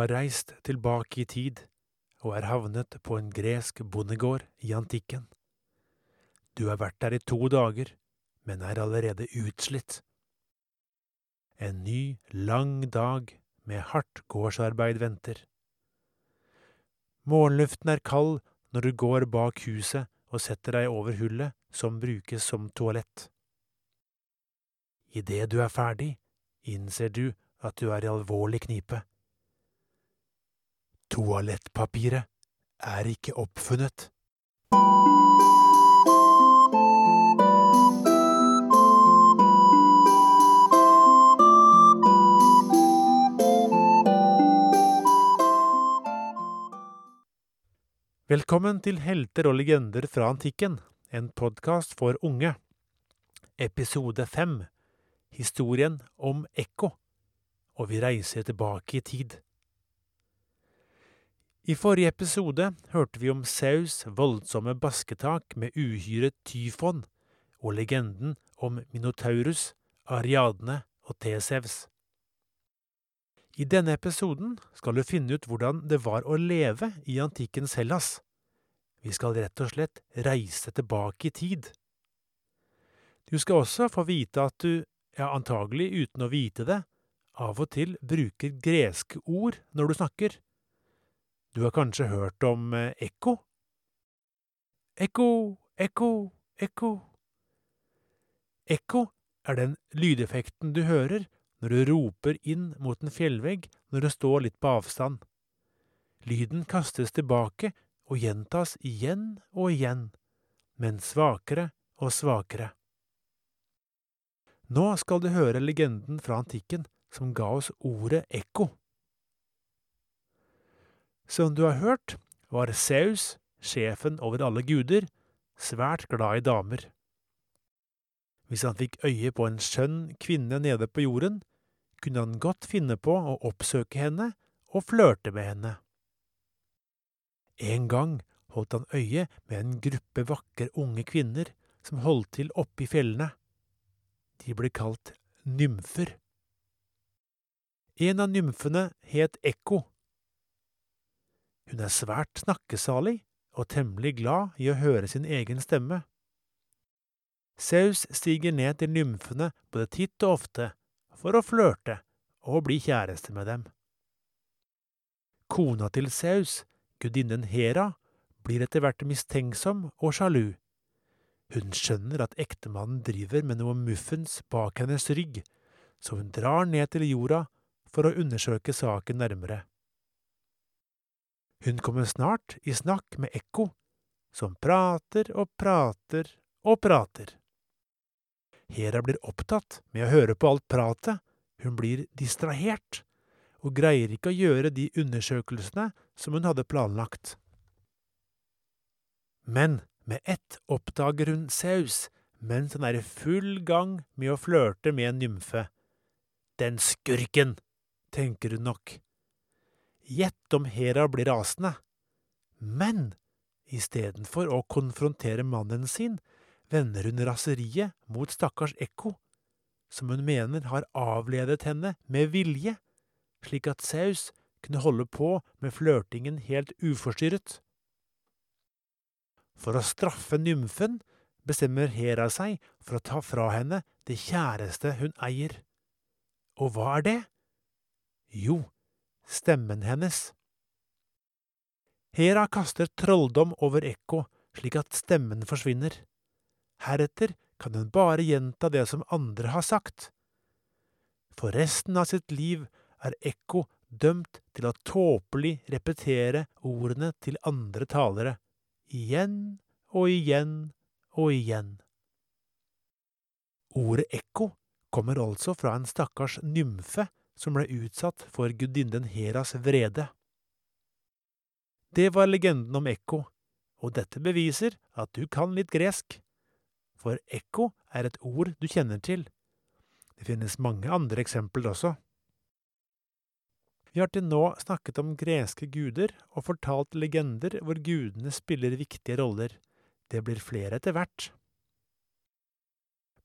har reist tilbake i tid og er havnet på en gresk bondegård i antikken. Du har vært der i to dager, men er allerede utslitt. En ny, lang dag med hardt gårdsarbeid venter. Morgenluften er kald når du går bak huset og setter deg over hullet som brukes som toalett. Idet du er ferdig, innser du at du er i alvorlig knipe. Toalettpapiret er ikke oppfunnet. Velkommen til Helter og legender fra antikken, en podkast for unge. Episode fem Historien om Ekko, og vi reiser tilbake i tid. I forrige episode hørte vi om Saus voldsomme basketak med uhyret Tyfon og legenden om Minotaurus, Ariadne og Tesevs. I denne episoden skal du finne ut hvordan det var å leve i antikkens Hellas. Vi skal rett og slett reise tilbake i tid. Du skal også få vite at du, ja antagelig uten å vite det, av og til bruker greske ord når du snakker. Du har kanskje hørt om ekko? Ekko, ekko, ekko. Ekko er den lydeffekten du hører når du roper inn mot en fjellvegg når du står litt på avstand. Lyden kastes tilbake og gjentas igjen og igjen, men svakere og svakere. Nå skal du høre legenden fra antikken som ga oss ordet ekko. Som du har hørt, var Saus, sjefen over alle guder, svært glad i damer. Hvis han fikk øye på en skjønn kvinne nede på jorden, kunne han godt finne på å oppsøke henne og flørte med henne. En gang holdt han øye med en gruppe vakre unge kvinner som holdt til oppe i fjellene. De ble kalt nymfer. En av nymfene het Ekko. Hun er svært snakkesalig og temmelig glad i å høre sin egen stemme. Saus stiger ned til nymfene både titt og ofte for å flørte og bli kjæreste med dem. Kona til Saus, gudinnen Hera, blir etter hvert mistenksom og sjalu. Hun skjønner at ektemannen driver med noe muffens bak hennes rygg, så hun drar ned til jorda for å undersøke saken nærmere. Hun kommer snart i snakk med Ekko, som prater og prater og prater. Hera blir opptatt med å høre på alt pratet, hun blir distrahert, og greier ikke å gjøre de undersøkelsene som hun hadde planlagt. Men med ett oppdager hun Saus mens han er i full gang med å flørte med en nymfe. Den skurken, tenker hun nok. Gjett om Hera blir rasende. Men istedenfor å konfrontere mannen sin, vender hun raseriet mot stakkars Ekko, som hun mener har avledet henne med vilje, slik at Saus kunne holde på med flørtingen helt uforstyrret. For å straffe nymfen bestemmer Hera seg for å ta fra henne det kjæreste hun eier. Og hva er det? Jo, stemmen hennes. Hera kaster trolldom over Ekko slik at stemmen forsvinner. Heretter kan hun bare gjenta det som andre har sagt. For resten av sitt liv er Ekko dømt til å tåpelig repetere ordene til andre talere, igjen og igjen og igjen. Ordet ekko kommer altså fra en stakkars nymfe som ble utsatt for gudinnen Heras vrede. Det var legenden om ekko, og dette beviser at du kan litt gresk for ekko er et ord du kjenner til. Det finnes mange andre eksempler også. Vi har til nå snakket om greske guder og fortalt legender hvor gudene spiller viktige roller. Det blir flere etter hvert.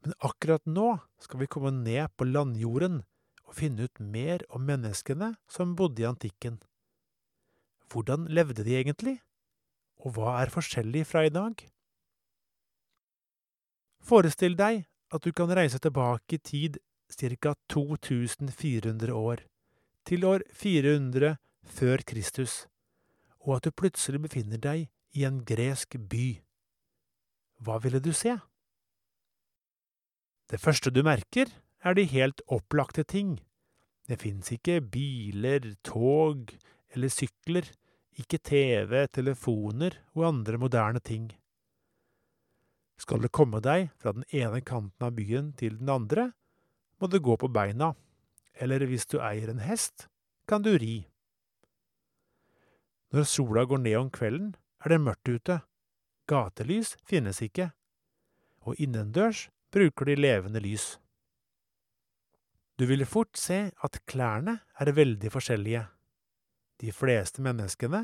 Men akkurat nå skal vi komme ned på landjorden å finne ut mer om menneskene som bodde i antikken. Hvordan levde de egentlig, og hva er forskjellig fra i dag? Forestill deg at du kan reise tilbake i tid ca. 2400 år, til år 400 før Kristus, og at du plutselig befinner deg i en gresk by. Hva ville du se? Det første du merker, er de helt opplagte ting. Det fins ikke biler, tog eller sykler, ikke TV, telefoner og andre moderne ting. Skal du komme deg fra den ene kanten av byen til den andre, må du gå på beina, eller hvis du eier en hest, kan du ri. Når sola går ned om kvelden, er det mørkt ute, gatelys finnes ikke, og innendørs bruker de levende lys. Du vil fort se at klærne er veldig forskjellige. De fleste menneskene,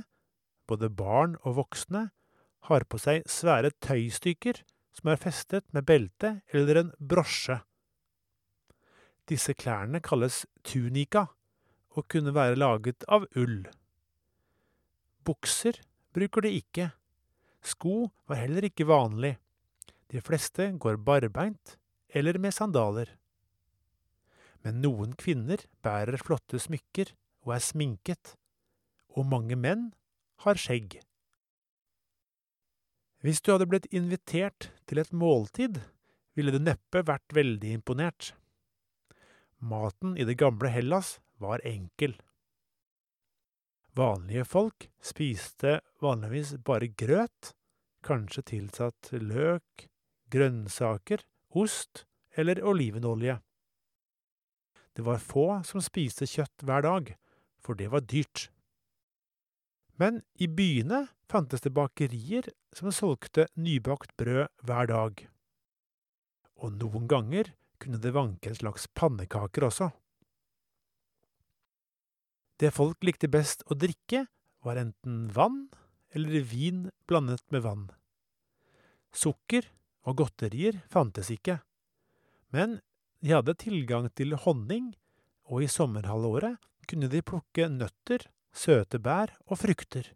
både barn og voksne, har på seg svære tøystykker som er festet med belte eller en brosje. Disse klærne kalles tunika og kunne være laget av ull. Bukser bruker de ikke. Sko var heller ikke vanlig. De fleste går barbeint eller med sandaler. Men noen kvinner bærer flotte smykker og er sminket, og mange menn har skjegg. Hvis du hadde blitt invitert til et måltid, ville du neppe vært veldig imponert. Maten i det gamle Hellas var enkel. Vanlige folk spiste vanligvis bare grøt, kanskje tilsatt løk, grønnsaker, ost eller olivenolje. Det var få som spiste kjøtt hver dag, for det var dyrt. Men i byene fantes det bakerier som solgte nybakt brød hver dag. Og noen ganger kunne det vanke en slags pannekaker også. Det folk likte best å drikke, var enten vann eller vin blandet med vann. Sukker og godterier fantes ikke, men de hadde tilgang til honning, og i sommerhalvåret kunne de plukke nøtter, søte bær og frukter.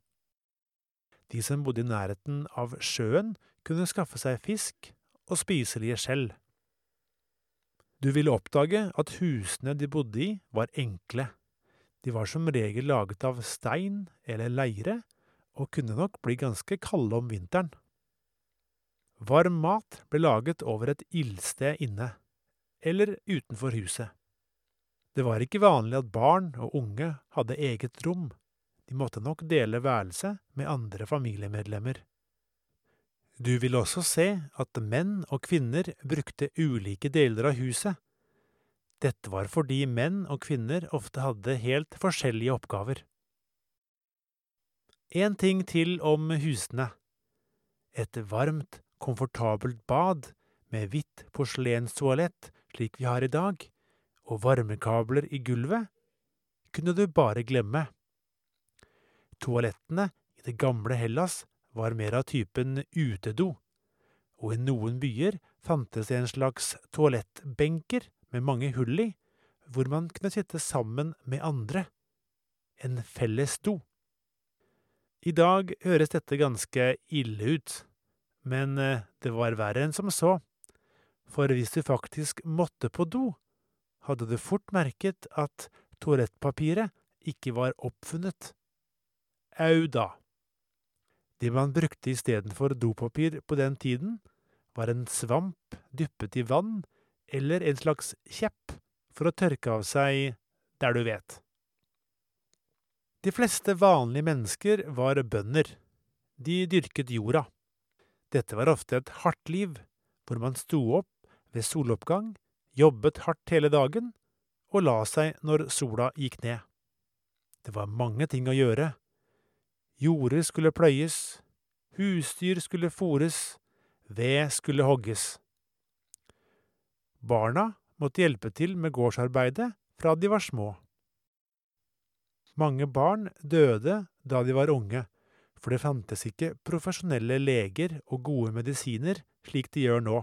De som bodde i nærheten av sjøen, kunne skaffe seg fisk og spiselige skjell. Du ville oppdage at husene de bodde i, var enkle. De var som regel laget av stein eller leire, og kunne nok bli ganske kalde om vinteren. Varm mat ble laget over et ildsted inne, eller utenfor huset. Det var ikke vanlig at barn og unge hadde eget rom, de måtte nok dele værelse med andre familiemedlemmer. Du vil også se at menn og kvinner brukte ulike deler av huset. Dette var fordi menn og kvinner ofte hadde helt forskjellige oppgaver. En ting til om husene. Et varmt, komfortabelt bad med hvitt porselenstoalett slik vi har i dag, og varmekabler i gulvet, kunne du bare glemme. Toalettene i det gamle Hellas var mer av typen utedo, og i noen byer fantes det en slags toalettbenker med mange hull i, hvor man kunne sitte sammen med andre. En felles do. I dag høres dette ganske ille ut, men eh, det var verre enn som så, for hvis du faktisk måtte på do, hadde du fort merket at toalettpapiret ikke var oppfunnet. Au da! Det man brukte istedenfor dopapir på den tiden, var en svamp dyppet i vann eller en slags kjepp for å tørke av seg der du vet. De fleste vanlige mennesker var bønder. De dyrket jorda. Dette var ofte et hardt liv, hvor man sto opp ved soloppgang, jobbet hardt hele dagen og la seg når sola gikk ned. Det var mange ting å gjøre. Jorder skulle pløyes, husdyr skulle fôres, ved skulle hogges. Barna måtte hjelpe til med gårdsarbeidet fra de var små. Mange barn døde da de var unge, for det fantes ikke profesjonelle leger og gode medisiner slik de gjør nå.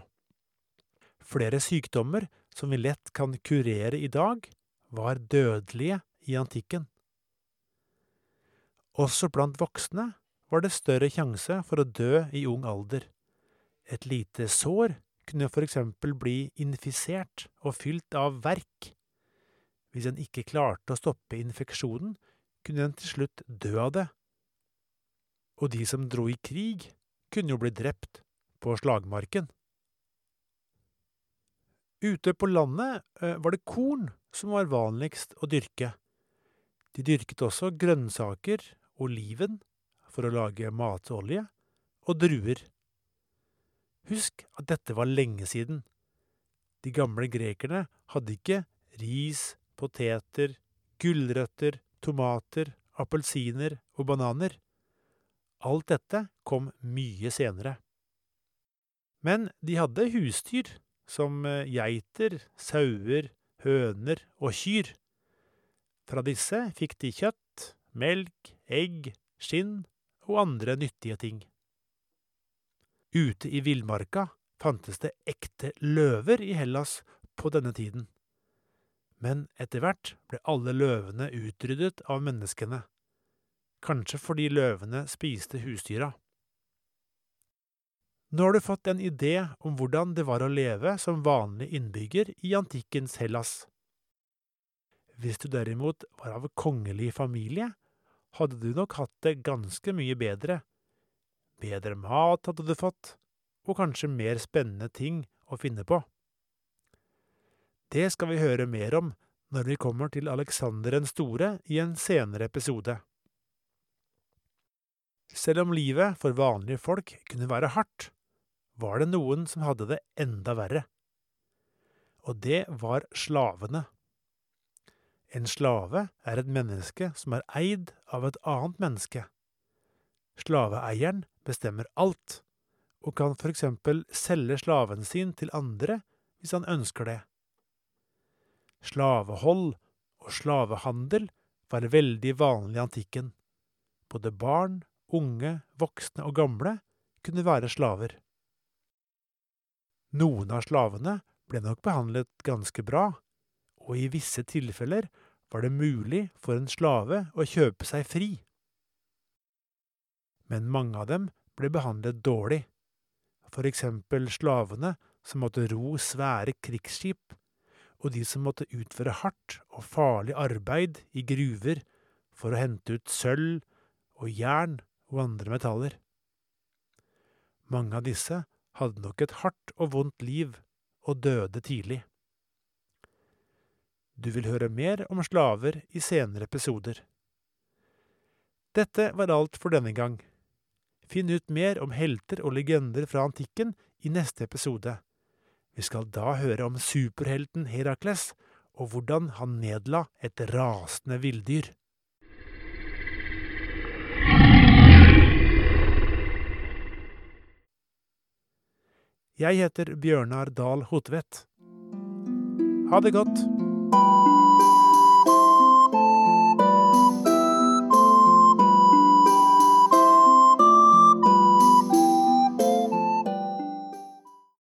Flere sykdommer som vi lett kan kurere i dag, var dødelige i antikken. Også blant voksne var det større sjanse for å dø i ung alder. Et lite sår kunne for eksempel bli infisert og fylt av verk. Hvis en ikke klarte å stoppe infeksjonen, kunne en til slutt dø av det. Og de som dro i krig, kunne jo bli drept på slagmarken. Ute på landet var det korn som var vanligst å dyrke. De dyrket også grønnsaker, oliven, for å lage matolje, og druer. Husk at dette var lenge siden. De gamle grekerne hadde ikke ris, poteter, gulrøtter, tomater, appelsiner og bananer. Alt dette kom mye senere. Men de hadde husdyr, som geiter, sauer, høner og kyr. Fra disse fikk de kjøtt, melk, egg, skinn og andre nyttige ting. Ute i villmarka fantes det ekte løver i Hellas på denne tiden. Men etter hvert ble alle løvene utryddet av menneskene, kanskje fordi løvene spiste husdyra. Nå har du fått en idé om hvordan det var å leve som vanlig innbygger i antikkens Hellas. Hvis du derimot var av kongelig familie, hadde du nok hatt det ganske mye bedre. Bedre mat hadde du fått, og kanskje mer spennende ting å finne på. Det skal vi høre mer om når vi kommer til Alexander den store i en senere episode. Selv om livet for vanlige folk kunne være hardt, var det noen som hadde det enda verre. Og det var slavene. En slave er et menneske som er eid av et annet menneske. Slaveeieren bestemmer alt, og kan for eksempel selge slaven sin til andre hvis han ønsker det. Slavehold og slavehandel var veldig vanlig i antikken. Både barn, unge, voksne og gamle kunne være slaver. Noen av slavene ble nok behandlet ganske bra, og i visse tilfeller var det mulig for en slave å kjøpe seg fri. Men mange av dem ble behandlet dårlig, for eksempel slavene som måtte ro svære krigsskip, og de som måtte utføre hardt og farlig arbeid i gruver for å hente ut sølv og jern og andre metaller. Mange av disse hadde nok et hardt og vondt liv og døde tidlig. Du vil høre mer om slaver i senere episoder. Dette var alt for denne gang. Finn ut mer om helter og legender fra antikken i neste episode. Vi skal da høre om superhelten Herakles, og hvordan han nedla et rasende villdyr. Jeg heter Bjørnar Dahl Hotvedt. Ha det godt!